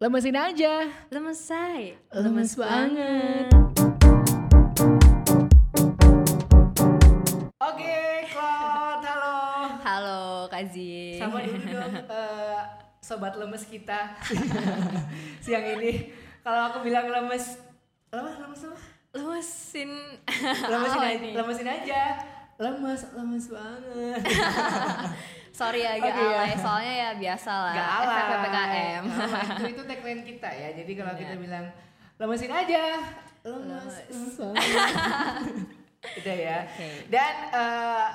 Lemesin aja. Lemes say. Lemes banget. Oke, Claude, halo. Halo Kazi. Sama dulu dong eh, sobat lemes kita siang ini. Kalau aku bilang lemes, lemes, lemes apa? Lemesin. Lemesin, aja, lemesin aja. Lemes, lemes banget. Sorry agak Oke, ya. alay, soalnya ya biasa lah. Gak alay. PPKM. Itu itu tagline kita ya. Jadi kalau kita Benar. bilang lemesin aja, lemes, Lemes. banget. Udah ya. Oke. Dan eh,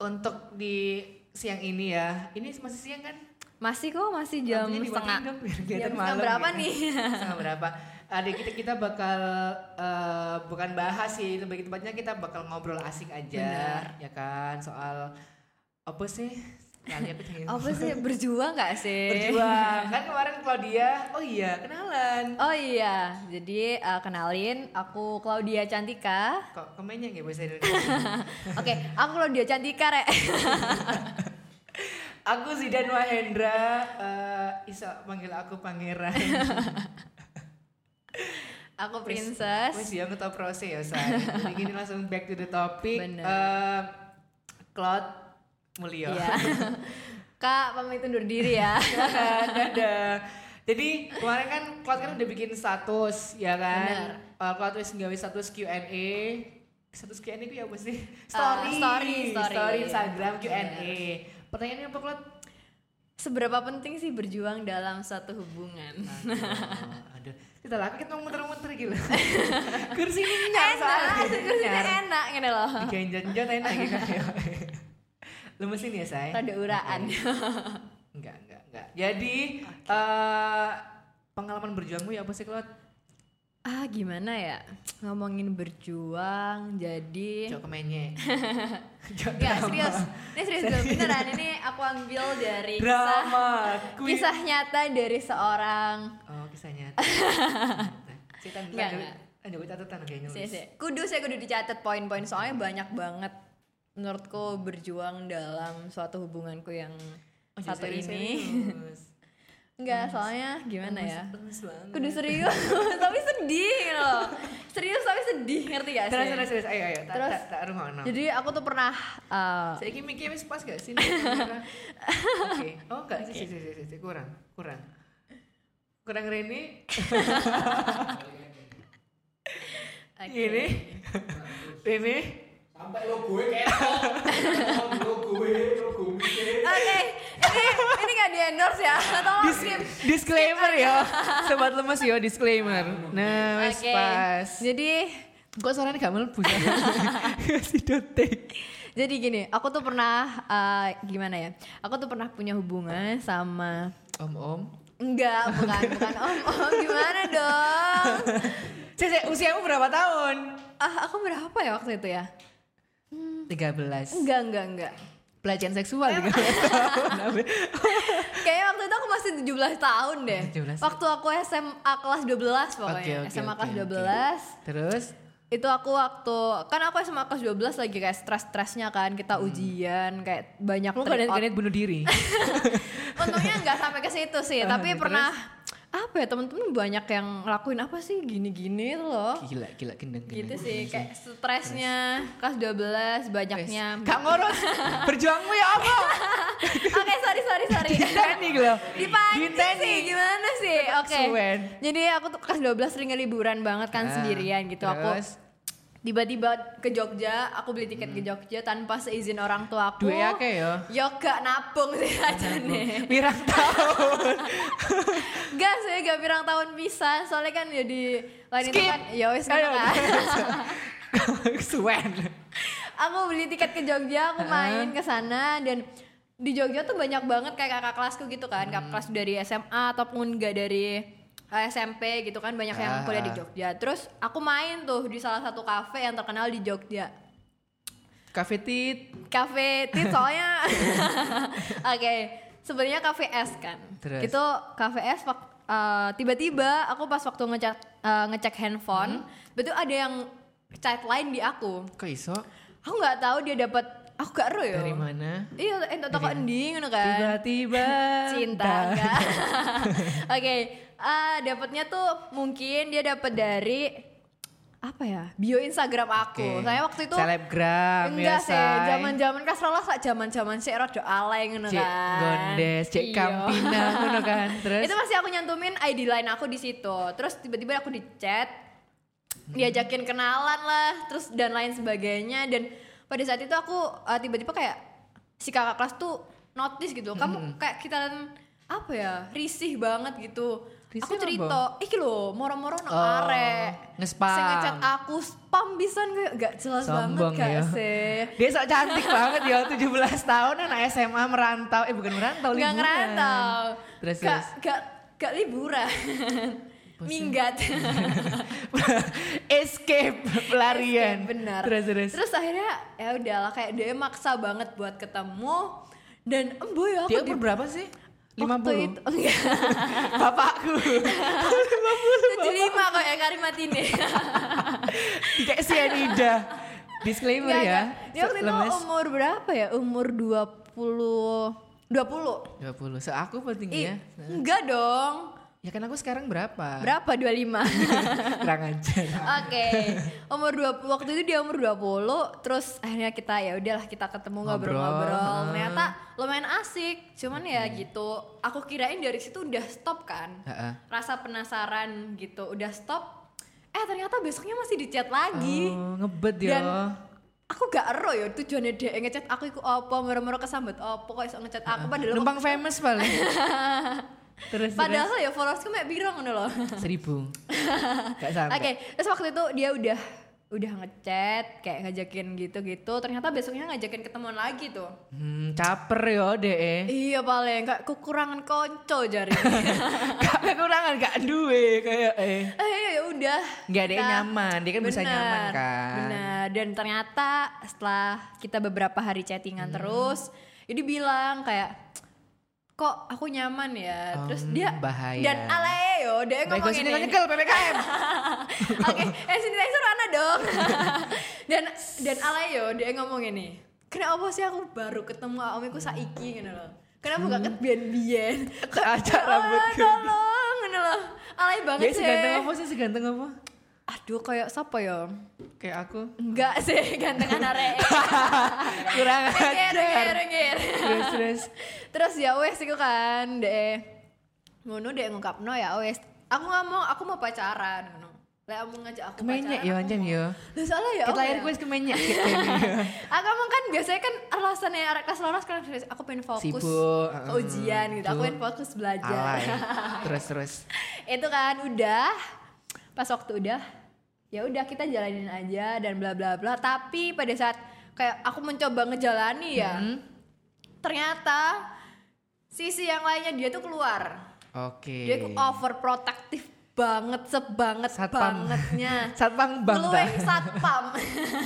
untuk di siang ini ya, ini masih siang kan? Masih kok, masih jam setengah. Jam kelihatan setengah berapa gitu. nih? setengah berapa? Adik kita kita bakal eh, bukan bahas sih, lebih tepatnya kita bakal ngobrol asik aja, Benar. ya kan? Soal apa sih? Kali aku pengen Apa sih berjuang gak sih? berjuang kan kemarin Claudia oh iya kenalan Oh iya, jadi eh, kenalin aku Claudia Cantika. kok komennya nggak bahasa Indonesia Oke, aku Claudia Cantika, Rek. aku Zidan Mahendra eh Isa panggil aku pangeran aku princess. ya aku tau proses ya say jadi gini langsung back to the topic Bener. Eh, Claude Mulyo Iya. Kak, pamit undur diri ya. Dadah. Jadi kemarin kan Claude kan udah bikin status ya kan? Benar. Uh, Claude wis nggawe status Q&A. Status Q&A itu ya apa sih? Uh, Story. story, story. Instagram Q&A. Pertanyaannya apa Claude? Seberapa penting sih berjuang dalam satu hubungan? Aduh, aduh. Kita lah, kita mau muter-muter gitu. Kursi ini enak, soalnya. kursinya Nyar. enak gitu loh. Digenjot-genjot enak gitu. Lemesin ya, say? Rada uraan. Enggak, enggak, enggak. Jadi eh pengalaman berjuangmu ya apa sih, Claude? Ah gimana ya ngomongin berjuang jadi Coba kemenye. Enggak serius ini serius dulu beneran ini aku ambil dari kisah Drama. Queen. kisah nyata dari seorang Oh, kisahnya. Cerita Enggak, enggak. Lanjut catatan kayaknya. sih sih kudu saya kudu dicatat poin-poin soalnya banyak banget menurutku berjuang dalam suatu hubunganku yang Oh, satu serius, ini serius. Enggak soalnya gimana ya kudu serius tapi sedih loh serius tapi sedih ngerti gak Terus, sih terus, terus. Ayo, ayo. Tak, Terus, tak, tak rungono. jadi aku tuh pernah uh, Saya kira mikir wis pas gak sih? Oke. Oh, enggak sih, sih, sih, sih, sih. kurang, kurang. Kurang Reni. Gini. Reni. Sampai lo gue ketok lo gue lo gue mikir Oke, ini ini nggak di endorse ya? Atau Dis- skip? disclaimer ya. Sobat lemes ya, disclaimer. Nah, pas. Jadi Kok suaranya gak melebu ya? Si dotek. jadi gini, aku tuh pernah eh, gimana ya? Aku tuh pernah punya hubungan sama Om-om. enggak, bukan bukan om om gimana dong? Cece, usiamu berapa tahun? Ah, aku berapa ya waktu itu ya? 13. Enggak, enggak, enggak. Pelecehan seksual 13 tahun. Kayaknya waktu itu aku masih 17 tahun deh. 17. Waktu aku SMA kelas 12 pokoknya. Oke, oke, SMA oke, kelas oke. 12. Terus? itu aku waktu kan aku SMA kelas 12 lagi kayak stres-stresnya kan kita ujian kayak banyak tryout. kadang-kadang bunuh diri? untungnya nggak sampai ke situ sih Ah, tapi terus? pernah apa ya temen-temen banyak yang ngelakuin apa sih gini-gini tuh loh Gila, gila, gendeng, gitu gendeng. sih kayak stresnya kelas 12 banyaknya Gak ngurus. Berjuangmu ya apa? oke sorry sorry sorry Diteni gitu. dipancing sih gimana sih oke Suwen. jadi aku tuh kelas 12 sering liburan banget kan Ah, sendirian gitu aku terus? Tiba-tiba ke Jogja aku beli tiket ke Jogja tanpa seizin orang tua aku. Duwe akeh ya. yo gak nabung sih aja nih Pirang tahun. gak sih gak pirang tahun bisa. Soalnya kan jadi lain itu kan ya ngono kan Suwen. aku beli tiket ke Jogja aku main ke sana dan di Jogja tuh banyak banget kayak kakak kelasku gitu kan. Kakak Hmm. kelas dari SMA ataupun gak dari SMP gitu kan banyak yang Ah. kuliah di Jogja terus aku main tuh di salah satu kafe yang terkenal di Jogja Cafe Tit. Cafe Tit soalnya Oke, sebenarnya Cafe S kan. Terus? Itu Cafe S eh, tiba-tiba aku pas waktu ngecek eh, ngecek handphone, betul ada yang chat lain di aku. Kok iso? Aku nggak tahu dia dapat aku gak ero ya. Dari mana? Iya, entah toko endi ngono kan. Tiba-tiba. Cinta. Oke, Ah, dapatnya tuh mungkin dia dapat dari apa ya? Bio Instagram aku. Oke. Saya waktu itu selebgram enggak ya, sih, zaman-zaman kasrolah sak zaman-zaman sik rada alay ngono kan. gondes, cek Iya. kampina ngono kan. Terus Itu masih aku nyantumin ID line aku di situ. Terus tiba-tiba aku di chat, diajakin kenalan lah, terus dan lain sebagainya. Dan pada saat itu aku uh, tiba-tiba kayak si kakak kelas tuh notice gitu. Kamu kayak kita apa ya risih banget gitu. Aku cerita, iki lho, moro-moro nak Oh, arek. nge-spam. Sing ngechat aku spam pisan kayak gak jelas Sombong banget gak ya. sih. Dia sok cantik banget ya 17 tahun anak SMA merantau eh bukan merantau Gak liburan. ngerantau. Terus gak, gak, gak liburan. Minggat. Escape pelarian. Escape, benar. Terus terus. Terus akhirnya ya udahlah kayak dia maksa banget buat ketemu dan embo ya aku Dia di- berapa sih? Waktu 50. itu enggak Bapakku. 75 kok ya Karimat ini. Kayak sianida. Disclaimer Enggak, ya. enggak. Dia waktu itu Lemes. umur berapa ya? Umur 20 20. 20. So aku tinggi ya? Enggak dong. Ya kan aku sekarang berapa? Berapa? 25. Kurang ajar. Oke, umur 20 waktu itu dia umur 20, terus akhirnya kita ya udahlah kita ketemu Ngobrol, ngobrol-ngobrol. Ternyata lumayan asik. Cuman ya gitu, aku kirain dari situ udah stop kan. Heeh. Rasa penasaran gitu, udah stop. Eh ternyata besoknya masih di chat lagi. Oh, ngebet ya. Dan aku gak ero ya tujuannya dia ngechat aku iku apa, mero-mero kesambet apa kok iso ngechat aku padahal Numpang famous paling. terus padahal ya followersku mek biro ngono loh. terus seribu. Gak Oke, sampai. terus waktu itu dia udah udah ngechat kayak ngajakin gitu-gitu. Ternyata besoknya ngajakin ketemuan lagi tuh. Hmm, caper yo deh. Iya paling kayak kekurangan konco jari. Gak kekurangan gak duwe kayak eh. eh ya udah. Nggak ada yang nyaman, dia kan bisa Benar, nyaman kan. Benar. Dan ternyata setelah kita beberapa hari chattingan Hmm. terus, jadi bilang kayak kok aku nyaman ya. Terus Hmm, dia bahaya. dan alay yo, dia Baik ngomong sini ini. nyekel PPKM. Oke, eh sanitizer mana dong? dan dan alay yo, dia ngomong ini. Kenapa sih aku baru ketemu omiku saiki gitu loh. Kenapa gak ket bian-bian? Acak rambutku. Tolong gitu loh. Alay banget Dia sih. seganteng apa sih? Seganteng apa? Aduh, kayak siapa ya? Kayak aku. Enggak sih, gantengan arek. Kurang ajar. Terus terus. Terus ya wes iku kan, deh. Ngono deh ngungkapno ya wes. Aku ngomong aku mau pacaran ngono. Lek kamu ngajak aku Kemenyek yo anjen mau. yo. Lah salah ya. Kita lahir ya? gue kemenyek. Aku emang kan biasanya kan alasannya arek kelas lolos kan aku pengen fokus Sibuk, ke heeh. ujian gitu. Aku pengen fokus belajar. Terus terus. itu kan udah pas waktu udah ya udah kita jalanin aja dan bla bla bla tapi pada saat kayak aku mencoba ngejalani ya Hmm. ternyata sisi yang lainnya dia tuh keluar Oke. dia tuh overprotective banget sebanget Satpam. bangetnya Satpam bang ta. Ngelueng satpam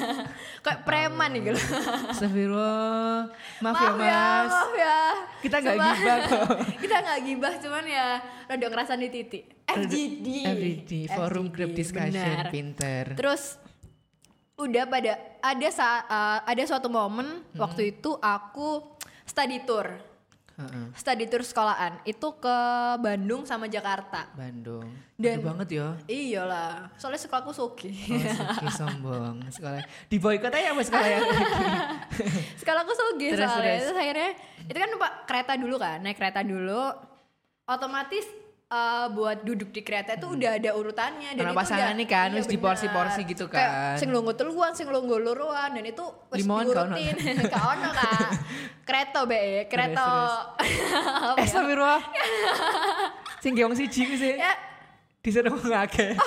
kayak preman nih gitu Astagfirullah. Maaf, ya maaf ya mas. maaf ya Kita nggak gibah kok. kita nggak gibah cuman ya rada ngerasain di titik FGD FGD, Forum Group FGD, Discussion, benar. pinter. Terus udah pada ada sa- uh, ada suatu momen Hmm. waktu itu aku study tour. Heeh. Study tour sekolahan itu ke Bandung sama Jakarta. Bandung. Dan- Aduh banget ya. Iyalah, soalnya sekolahku soki. Oh, Suki sombong. Sekolah di boykot aja sama sekolah ya. sekolahku soki Terus, soalnya. terus. Terus akhirnya itu kan numpak kereta dulu kan, naik kereta dulu. Otomatis uh, buat duduk di kereta itu udah ada urutannya dan Karena itu pasangan udah- nih kan, iya wis di benar. porsi-porsi gitu Kayak kan. sing lungguh teluan, sing lungguh luruan dan itu wis ono. diurutin. Kak ono kak. Kereta be, kereta. apa Eh, ya? astagfirullah. Sing geong siji ku sih. Ya, Di sana mau ngake.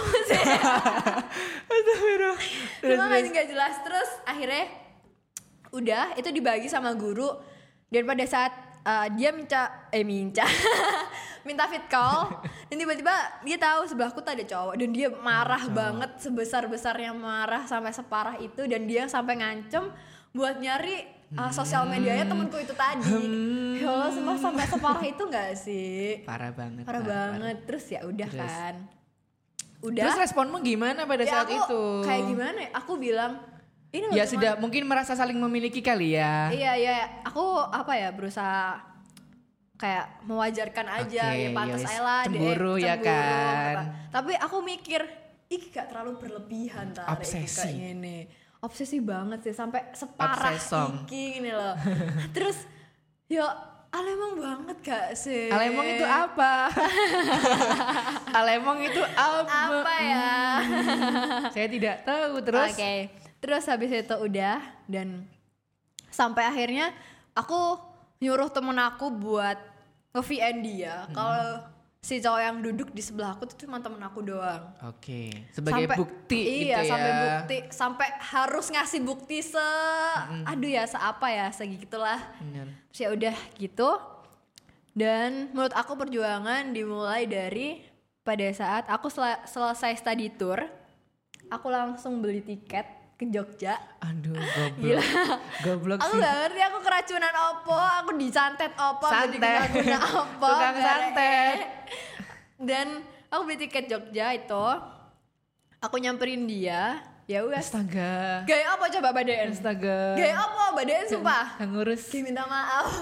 Astagfirullah. Terus cuma terus. masih nggak jelas terus akhirnya udah itu dibagi sama guru dan pada saat uh, dia minta eh minta. Minta fit call. Dan tiba-tiba dia tahu sebelahku tuh ada cowok dan dia marah banget sebesar besarnya marah sampai separah itu dan dia sampai ngancem buat nyari uh, sosial medianya temanku itu tadi. Ya Allah semua sampai separah itu nggak sih? Parah banget. parah. banget. Terus ya udah Terus? kan. Udah. Terus responmu gimana pada Ya, saat aku itu? kayak gimana ya? aku bilang ini Ya sudah mungkin merasa saling memiliki kali ya. Iya iya, aku apa ya berusaha kayak mewajarkan aja Oke, ya pantas aja lah deh, Cemburu ya kan. apa. tapi aku mikir ih gak terlalu berlebihan ta arek iki Obsesi. kayak gini obsesi banget sih sampai separah Obsesong. iki gini loh terus ya alemong banget gak sih Alemong itu apa? Alemong itu apa? apa ya Saya tidak tahu terus. Oke, terus habis itu udah dan sampai akhirnya aku nyuruh temen aku buat nge-VN dia. Kalau si cowok yang duduk di sebelah aku tuh cuma temen aku doang. Oke, sebagai bukti iya, gitu ya. sampai bukti, sampai harus ngasih bukti se, aduh ya, seapa ya, segitulah. Bener. Terus ya udah gitu. Dan menurut aku perjuangan dimulai dari pada saat aku sel- selesai study tour, aku langsung beli tiket ke Jogja. Aduh, goblok. Gila. Goblok Aku sih. gak ngerti aku keracunan opo, aku disantet opo, aku Santet. diguna-guna opo. Tukang santet. Dan aku beli tiket Jogja itu, aku nyamperin dia, ya wes. Astaga. Gaya apa coba badan? Astaga. Gaya apa badan sumpah? Yang ngurus. Ki minta maaf.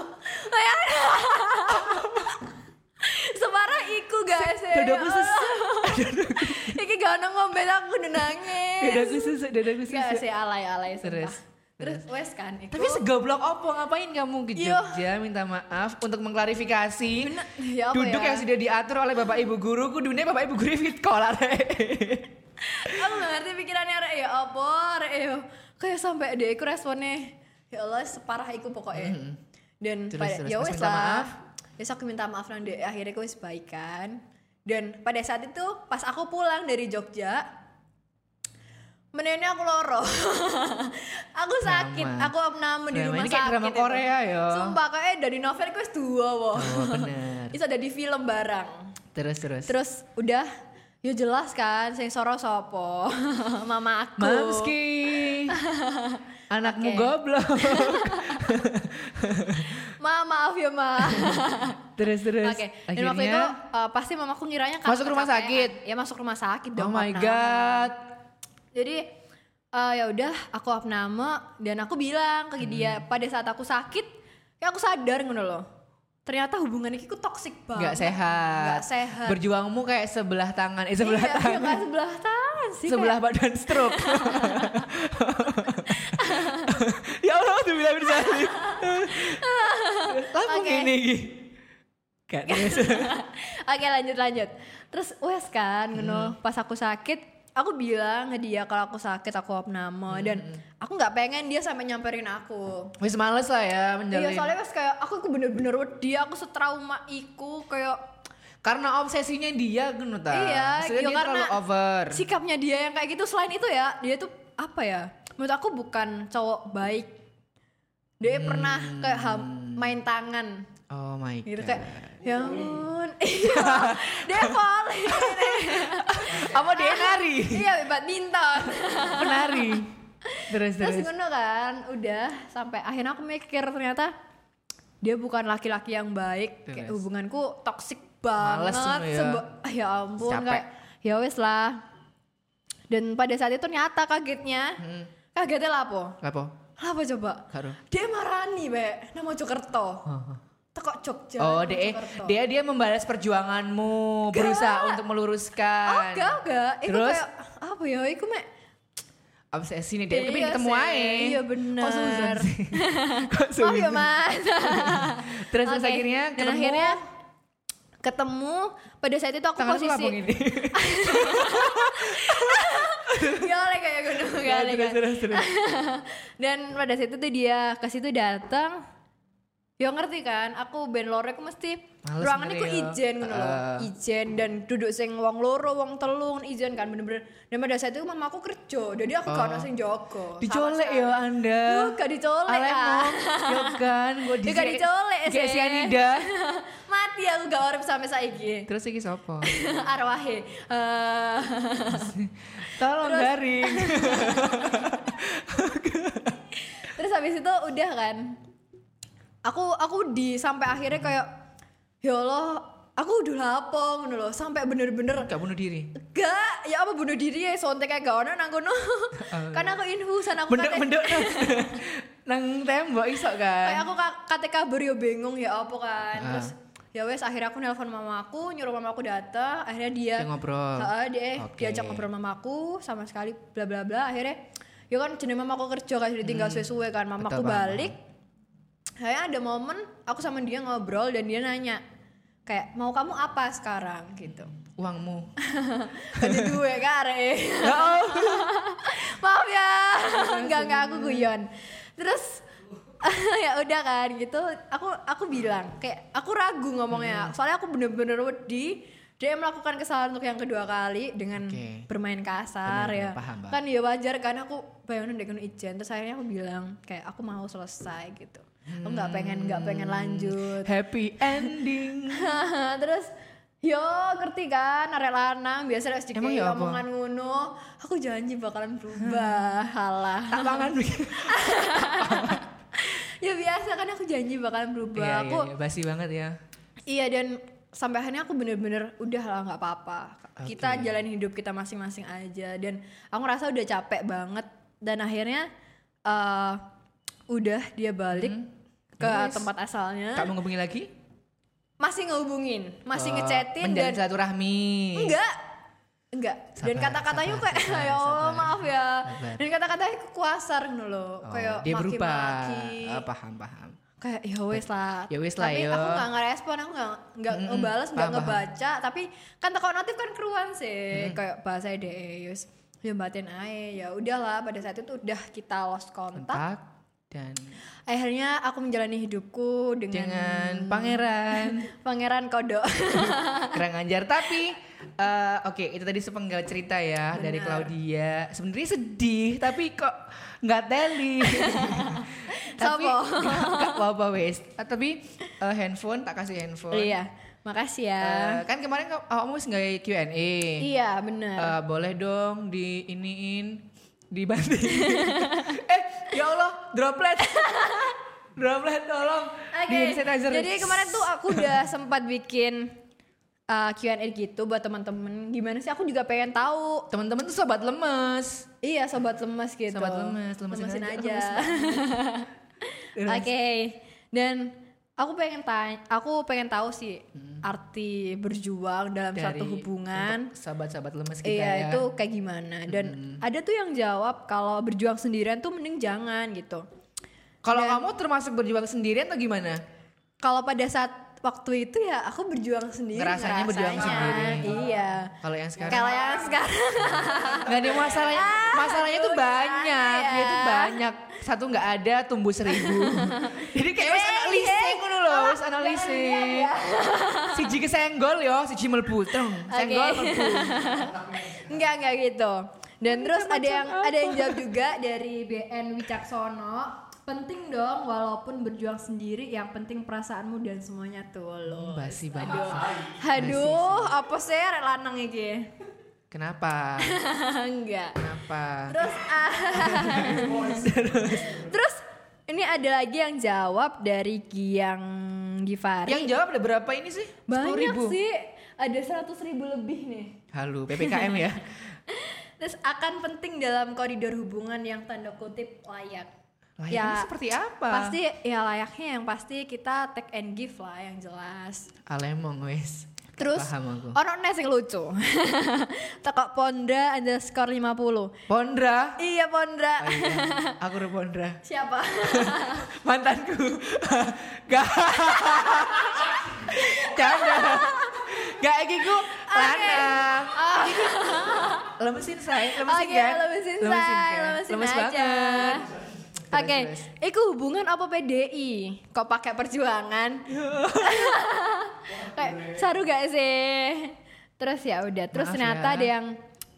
Separah iku gak sih? Dadaku sesek. Gak ono ngombel aku udah nangis. Dadaku susah, dadaku Gak susah. sih alay-alay sumpah. Terus, Terus wes kan iku. Tapi segoblok opo ngapain kamu ke. Jogja minta maaf untuk mengklarifikasi Bener, ya apa duduk ya? yang sudah diatur oleh bapak ibu guru kudunya bapak ibu guru fit kolar aku gak ngerti pikirannya rek ya apa rek ya kayak sampai dia iku responnya ya Allah separah iku pokoknya dan Terus, pada terus, ya wes lah maaf? Terus aku minta maaf nang akhirnya aku wes baikan dan pada saat itu pas aku pulang dari Jogja menennya aku loro. Aku sakit Drama. aku abname di rumah Ini kayak sakit drama. Korea, ya. sumpah kayak dari novel aku wes dua woh oh bener. Itu ada di film barang terus terus. Terus udah ya jelas kan sing soro sopo? Mama aku. Mamski. Anakmu Oke. goblok ma maaf ya ma. Terus terus. Oke dan waktu itu uh, pasti mamaku ngiranya Masuk rumah sakit? ya masuk rumah sakit oh dong my opname. god. Jadi uh, ya udah aku opname dan aku bilang ke dia Hmm. pada saat aku sakit kayak aku sadar ngono loh. Ternyata hubungan ini ku toksik banget. Nggak sehat. Nggak sehat. Berjuangmu kayak sebelah tangan eh sebelah iya, iya, tangan. kan sebelah tangan sih sebelah badan stroke. Ya Allah tuh bilang bersalin Oke. ini Gi. Gak terus Oke lanjut lanjut. Terus wes kan, Hmm. ngono pas aku sakit, aku bilang ke dia kalau aku sakit aku opname dan Hmm. aku nggak pengen dia sampai nyamperin aku. wis males lah ya Iya menjalin soalnya wes kayak aku aku bener-bener wedi, aku setrauma iku kayak karena obsesinya dia kan ta Iya, Maksudnya iya, dia karena over sikapnya dia yang kayak gitu. Selain itu ya, dia tuh apa ya? Menurut aku bukan cowok baik. Dia pernah kayak ham- main tangan. Oh my gitu god. kayak ya ampun. Iya dia volley apa dia nari? Iya badminton. Penari. Terus terus terus. ngono kan udah sampai akhirnya aku mikir ternyata dia bukan laki-laki yang baik. Kayak Terus. hubunganku toksik Males banget semua ya. Seba- ah, ya ampun Capek. kayak ya wes lah. Dan pada saat itu ternyata kagetnya. Hmm. kagetnya lah apa apa coba? Karo. Dia marani be nama Jokerto teko Jogja oh dia Jokerto. dia dia membalas perjuanganmu berusaha untuk oh meluruskan enggak enggak. Itu Terus? kayak apa ya itu mek obsesi nih dia tapi ketemu aja iya bener. kok Susan sih kok maaf ya Susan? mas. Terus Oke, akhirnya dan ketemu? akhirnya ketemu pada saat itu aku tanganku posisi lapung ini ya oleh kayak gunung Ya, ya oleh terus kan. dan pada saat itu dia ke situ datang Ya ngerti kan, aku ben lore aku mesti Males ruangannya ku sebenarnya ya. ijen ngono loh. Ah. Ijen dan duduk sing wong loro, wong telu ijen kan bener-bener. Dan pada saat itu mama aku kerja, jadi aku gak ono sing jaga. dicolek ya anda Yo gak dicolek ah. yo kan gue Ya gak dicolek sih. sianida Mati aku gak urip sampai saiki. terus iki sopo Arwahe. Eh, tolong garing Terus habis itu udah kan. Aku aku di sampai akhirnya kayak ya Allah, aku udah lapong loh, sampai bener-bener gak bunuh diri Gak, ya apa bunuh diri ya sontek kayak gak ono nang kono. Karena aku infusan aku benduk kate- benduk nang, tembok iso kayak kan aku ka- kate kabur yo bingung ya apa kan. Ah. Terus ya wes akhirnya aku nelpon mamaku nyuruh mamaku datang akhirnya dia Dia ngobrol. Heeh, dia eh, Oke. diajak ngobrol mamaku sama sekali bla bla bla akhirnya ya kan jenis mamaku kerja kan ditinggal suwe-suwe kan mamaku Hmm. Betul, paham. balik kayaknya ada momen aku sama dia ngobrol dan dia nanya kayak mau kamu apa sekarang? Gitu. Uangmu. ada dua kare Ya maaf ya. Enggak enggak aku guyon. Terus ya udah kan gitu. Aku aku bilang kayak aku ragu ngomongnya. Soalnya aku bener-bener wedi. Dia melakukan kesalahan untuk yang kedua kali dengan Oke. bermain kasar Bener, ya. paham, kan ya wajar kan aku bayangin deh ijen. Terus akhirnya aku bilang kayak aku mau selesai gitu aku nggak pengen nggak pengen lanjut. Happy ending. terus yo ngerti kan? Arek lanang biasa harus Emang ya omongan ngono. Aku janji bakalan berubah halah. Tak mangan. ya biasa kan aku janji bakalan berubah. Iya, aku iya, iya, basi banget ya. iya dan sampai akhirnya aku bener-bener udah lah nggak apa-apa. Kita jalanin hidup kita masing-masing aja. Dan aku ngerasa udah capek banget. Dan akhirnya eh udah dia balik ke Yes. tempat asalnya Tak mau ngubungi lagi? masih ngehubungin masih Oh, ngechatin dan silaturahmi. enggak enggak dan Sabar, kata-katanya sabar, kayak sabar, ya Allah maaf ya Sabar. dan kata-katanya kekuasar gitu loh Oh, kayak dia berubah. Ah, paham, paham. kayak ya wes lah Ya wes lah, tapi yo. aku nggak ngerespon aku nggak nggak Mm-mm, ngebales nggak paham, paham. ngebaca tapi kan teko notif kan keruan sih kayak bahasa deh yus ya batin ae ya udahlah pada saat itu udah kita lost kontak Kontak dan akhirnya aku menjalani hidupku dengan, dengan pangeran. Pangeran kodok. Kurang ajar tapi eh, oke itu tadi sepenggal cerita ya dari Claudia. Sebenarnya sedih tapi kok nggak teli. Tapi nggak apa-apa wes. Ah, tapi eh, handphone tak kasih handphone. Iya makasih ya. Eh, kan kemarin kamu nggak Q&A iya bener Eh, boleh dong di iniin dibanting. Eh ya Allah droplet droplet tolong Oke, di sanitizer. jadi kemarin tuh aku udah sempat bikin uh, Q&A gitu buat teman-teman. Gimana sih? Aku juga pengen tahu. teman-teman tuh sobat lemes Iya, sobat lemes gitu. Sobat lemes, lemesin lemesin aja, aja. Oke. Dan aku pengen tanya, aku pengen tahu sih arti berjuang dalam Dari- satu hubungan. sahabat-sahabat lemes kita Iya, ya itu kayak gimana? Dan ada tuh yang jawab kalau berjuang sendirian tuh mending jangan gitu. kalau kamu termasuk berjuang sendirian atau gimana Kalau pada saat waktu itu ya aku berjuang sendiri Ngerasanya berjuang sendiri. Iya. kalau yang sekarang? Kalau yang sekarang. Nggak ada masalahnya. Masalahnya tuh banyak. ya? banyak. Satu nggak ada tumbuh seribu. Jadi kayak harus analisis ngono loh harus analisis siji kesenggol yo siji tong senggol enggak enggak gitu. Dan terus ada yang ada yang jawab juga dari BN Wicaksono. Penting dong walaupun berjuang sendiri yang penting perasaanmu dan semuanya tulus. basi banget Aduh, apa sih lanang iki? kenapa enggak. kenapa Terus ah, Terus ini ada lagi yang jawab dari Giang Givari. yang jawab ada berapa ini sih banyak 10.000. sih. Ada 100 ribu lebih nih. halo ppkm ya Terus akan penting dalam koridor hubungan yang tanda kutip layak. Layaknya seperti apa? Pasti ya layaknya yang pasti kita take and give lah yang jelas. alemong wes Terus ono nes yang lucu. Tekok Pondra underscore 50. Pondra Iya Pondra. Oh iya, aku udah Pondra Siapa? mantanku gak canda gak iki ku lanang lemesin say lemesin Oke, kan lemesin say, kan? lemesin lemes aja. banget Oke, terus. iku hubungan apa PDI? Kok pakai perjuangan? Kayak seru gak sih? Terus ya udah, terus Maaf ternyata ya. ada yang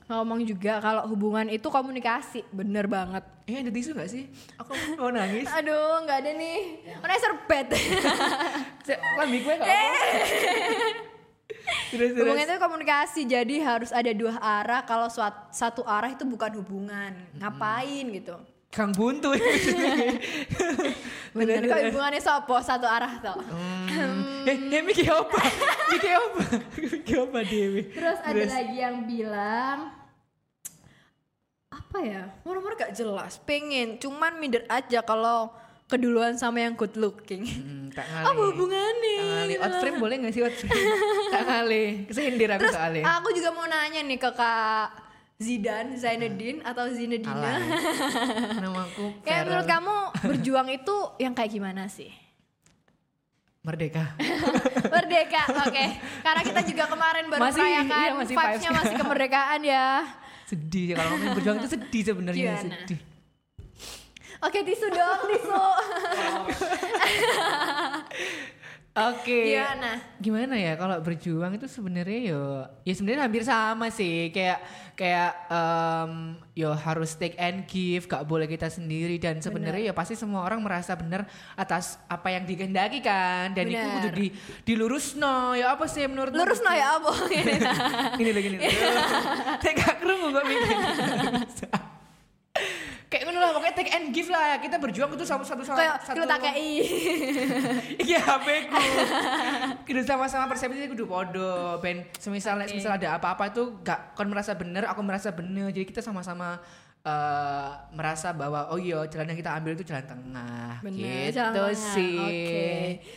ngomong juga kalau hubungan itu komunikasi, bener banget. eh ada tisu gak sih aku mau nangis Aduh, nggak ada nih. Mana serbet? lambi gue apa terus terus hubungan itu komunikasi, jadi harus ada dua arah. Kalau suat- satu arah itu bukan hubungan, ngapain gitu? Kang buntu Bener, kok hubungannya sopo satu arah toh. Hmm. eh eh Miki apa Miki apa Miki apa Dewi Terus ada lagi yang bilang apa ya? Nomor gak jelas. Pengen, cuman minder aja kalau keduluan sama yang good looking. Hmm, tak ngali. Apa hubungannya? Tak ngali. Out loh. frame boleh gak sih out frame? tak ngali. Kesindir aku Terus soalnya. aku juga mau nanya nih ke Kak Zidan, Zainuddin atau Zinedina. Alay. Nama aku Kayak menurut kamu berjuang itu yang kayak gimana sih? Merdeka. Merdeka, oke. Karena kita juga kemarin baru Masih, merayakan iya, masih vibes-nya masih kemerdekaan ya. sedih ya kalau ngomongin berjuang itu sedih sebenarnya Gimana? sedih. Oke, tisu dong, tisu. Oke. Gimana? Gimana ya kalau berjuang itu sebenarnya yo ya sebenarnya hampir sama sih kayak kayak em, yo harus take and give gak boleh kita sendiri dan sebenarnya ya pasti semua orang merasa benar atas apa yang dikehendaki kan dan itu Benar. kudu di dilurus no ya apa sih menurut Lurus no ya apa? ini lagi saya gak kerungu kok mikir kayak ngono lah pokoknya take and give lah kita berjuang itu sama satu sama Kayak satu kita KI. Iya HP ku. Kudu sama-sama persepsi kudu podo. Ben semisal Oke. semisal ada apa-apa itu gak kon merasa bener, aku merasa bener. Jadi kita sama-sama eh, merasa bahwa oh iya jalan yang kita ambil itu jalan tengah. Bener, gitu jalan tengah. sih. Oke.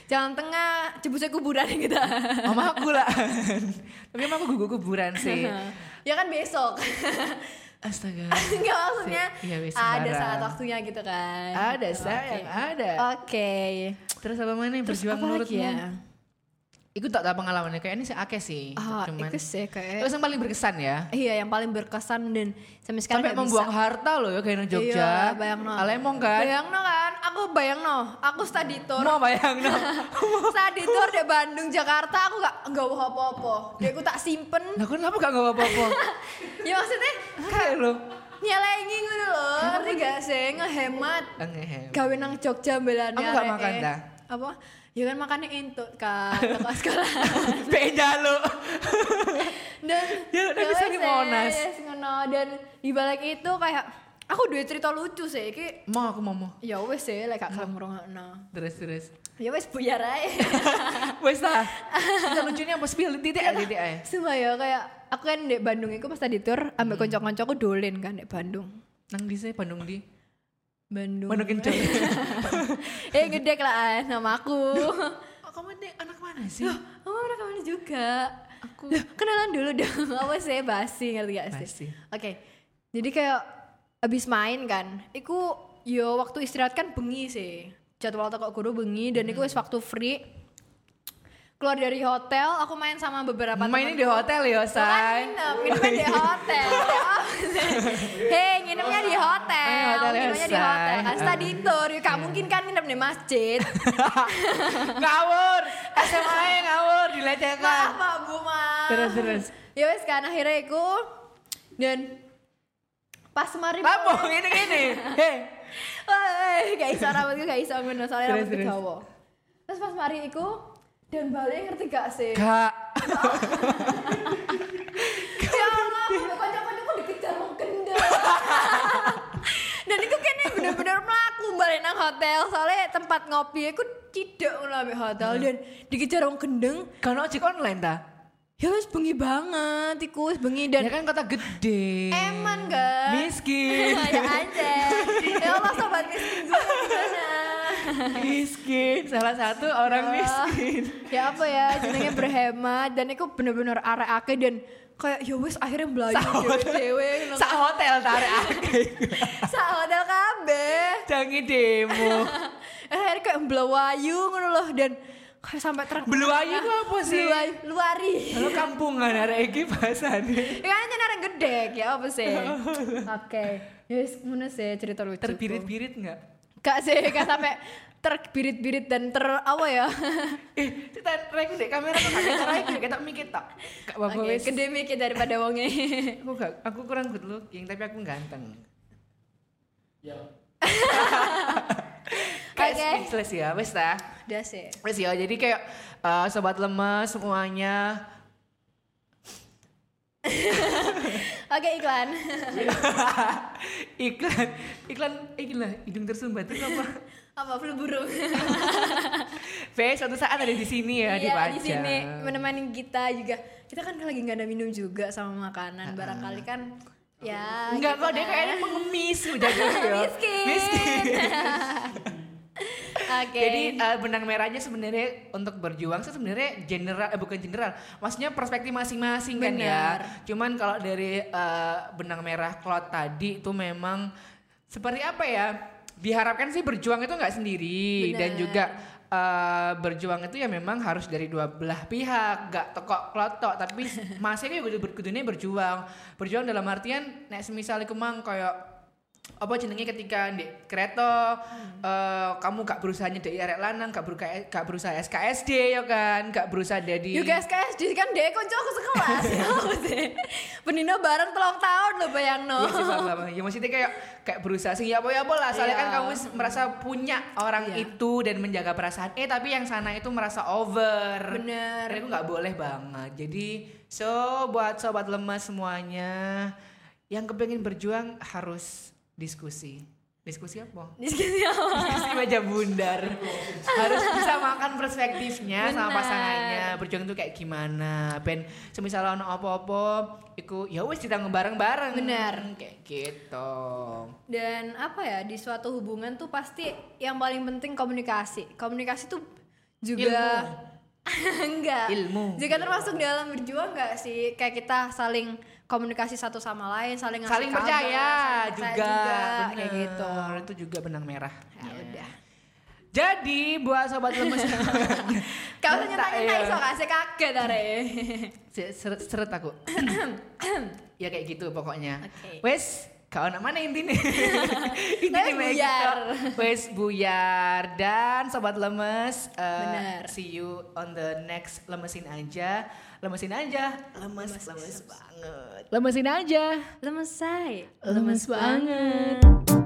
Jalan tengah, jebusnya kuburan kita. Mama aku lah. Tapi emang aku gugu kuburan sih. ya kan besok. Astaga. Enggak maksudnya wis ada saat waktunya gitu kan. Ada sayang, ada. Oke. Terus apa mana yang berjuang menurutmu? ya? Iku tak tahu pengalamannya kayak ini sih akeh sih. Ah, Cuman itu sih kayak Terus yang paling berkesan ya. Iya, yang paling berkesan dan sampai sekarang Sampai membuang bisa. harta loh ya kayak nang Jogja. Iya, bayang no. Alemong kan. Bayang no kan, aku bayang no, aku study tour. Mau bayang no. study tour di Bandung, Jakarta, aku gak nggak bawa apa-apa. Dia aku tak simpen. Lah kenapa gak nggak apa-apa? ya maksudnya Kayak lo. nyelengi gitu loh, ngerti gak sih? Ngehemat. Ngehem. Gawe nang Jogja belanya. Aku nggak makan dah. Apa? Ya kan makannya intut kan, toko sekolah. Beda lo. dan Ya, udah bisa di Monas. yes, ngono. dan di balik itu kayak aku dua cerita lucu sih iki Mau aku mau mau. ya wes sih lek gak kelem ngrungokno Terus terus. ya wes buyar ae Wes ta. Kita lucunya apa spill titik aja titik aja. Sumpah ya kayak aku kan di Bandung itu pas tadi tour ambek Hmm. kanca-kancaku dolen kan di Bandung Nang di sini Bandung di. Bandung Bandung kenceng. eh gede lah nama aku Oh, kamu ini anak mana sih? oh orang ke mana juga Aku Loh, kenalan dulu dong apa sih basi ngerti gak sih Basi. oke jadi kayak abis main kan iku yo waktu istirahat kan bengi sih jadwal toko guru bengi dan iku wis waktu free keluar dari hotel aku main sama beberapa Main temanku. di hotel ya, say. nginep, nginepnya di hotel. Hei, nginepnya di hotel. Eh, hotel ya, nginepnya di hotel. Kan study tour, ya gak mungkin kan nginep di masjid. ngawur. SMA -nya ngawur dilecehkan. Maaf, Pak Bu, Mas. Terus terus. Ya wes kan akhirnya iku dan pas mari Lampung ini gini. Hei. Wah, gak iso rambutku gak iso ngono soalnya rambutku dawa. Terus pas mari iku dan balik ngerti gak sih? Kak. ya Allah, kocok-kocokku dikejar wong kendel. Dan itu kayaknya bener-bener melaku balik nang hotel soalnya tempat ngopi aku tidak ngambil hotel dan dikejar wong gendeng Kan ojek online ta? ya wes bengi banget iku wes bengi dan Ya kan kota gede. eman kan Miskin. ya aja ya Allah sobat miskin gue gimana miskin. Salah satu orang miskin. ya apa ya jenenge berhemat dan itu bener-bener arek ake dan kayak ya wes akhirnya belajar dewe-dewe Sak hotel tarik akeh. sak hotel kabeh Jangan demo. akhirnya kayak belawayu ngono loh dan kayak sampai terang Beluayu itu apa sih? Beluayu, luari Halo kampungan ada iki bahasane. ya kan nyenarang gede ya apa sih oke yes mana sih cerita lucu Terbirit-birit enggak? Gak sih, gak sampai terbirit-birit dan ter apa ya? Eh, kita rek dek kamera kok kagak cara iki kita mikir tak. Gak apa-apa Oke, wis. gede mikir daripada wongnya. Aku gak aku kurang good looking tapi aku ganteng. Ya. Kayak Oke. speechless ya, wes ta. Udah sih. Wes ya, jadi kayak eh, sobat lemas semuanya Oke iklan. iklan iklan iklan hidung tersumbat itu apa? Apa flu burung? Fe, suatu saat ada di sini ya di Iya di sini menemani kita juga. Kita kan lagi nggak ada minum juga sama makanan. Barangkali kan ya. Enggak gitu kok dia kan. kayaknya mengemis udah gitu ya. Miskin. Miskin. Oke. Jadi eh, benang merahnya sebenarnya untuk berjuang sih sebenarnya general eh bukan general, maksudnya perspektif masing-masing kan ya. Cuman kalau dari eh, benang merah Cloud tadi itu memang seperti apa ya? Diharapkan sih berjuang itu nggak sendiri dan Benar. juga eh, berjuang itu ya memang harus dari dua belah pihak, gak tokok klotok tapi masih juga berkudunya berjuang. Berjuang dalam artian nek semisal iku mang kayak apa jenenge ketika di kereta eh, kamu gak berusaha nyedeki arek lanang gak berusaha gak berusaha SKSD ya kan gak berusaha jadi Juga SKSD kan dek konco aku sekelas ya. Penino bareng telung tahun lo bayang no. Iya sih. Ya maksudnya kayak kayak berusaha sih ya apa ya apa lah. Soalnya Iya. kan kamu merasa punya orang Iya. itu dan menjaga perasaan. Eh tapi yang sana itu merasa over. Bener. Dan itu nggak boleh banget. Jadi so buat sobat lemas semuanya yang kepengen berjuang harus diskusi. Diskusi apa? Diskusi apa? Diskusi meja bundar. harus bisa makan perspektifnya sama Benar. pasangannya. Berjuang itu kayak gimana? Ben semisal ono apa-apa iku ya wis ditanggung bareng-bareng. Benar. Kayak gitu. Dan apa ya di suatu hubungan tuh pasti yang paling penting komunikasi. Komunikasi tuh juga enggak. Ilmu. Juga termasuk dalam berjuang enggak sih? Kayak kita saling komunikasi satu sama lain, saling ngasih Saling kabar, percaya saling juga, percaya bener. kayak gitu. Itu juga benang merah. Ya udah. Jadi buat sobat lemes Kau Iya. iso kasih kaget are. Se- seret, seret aku. ya kayak gitu pokoknya. Oke. Wes, kau nak mana intinya? Intinya kayak buyar. Wes buyar dan sobat lemes. eh, Benar. See you on the next lemesin aja. Lemesin aja. Lemes, lemes, banget. Lemesin aja. Lemes say. Lemes banget.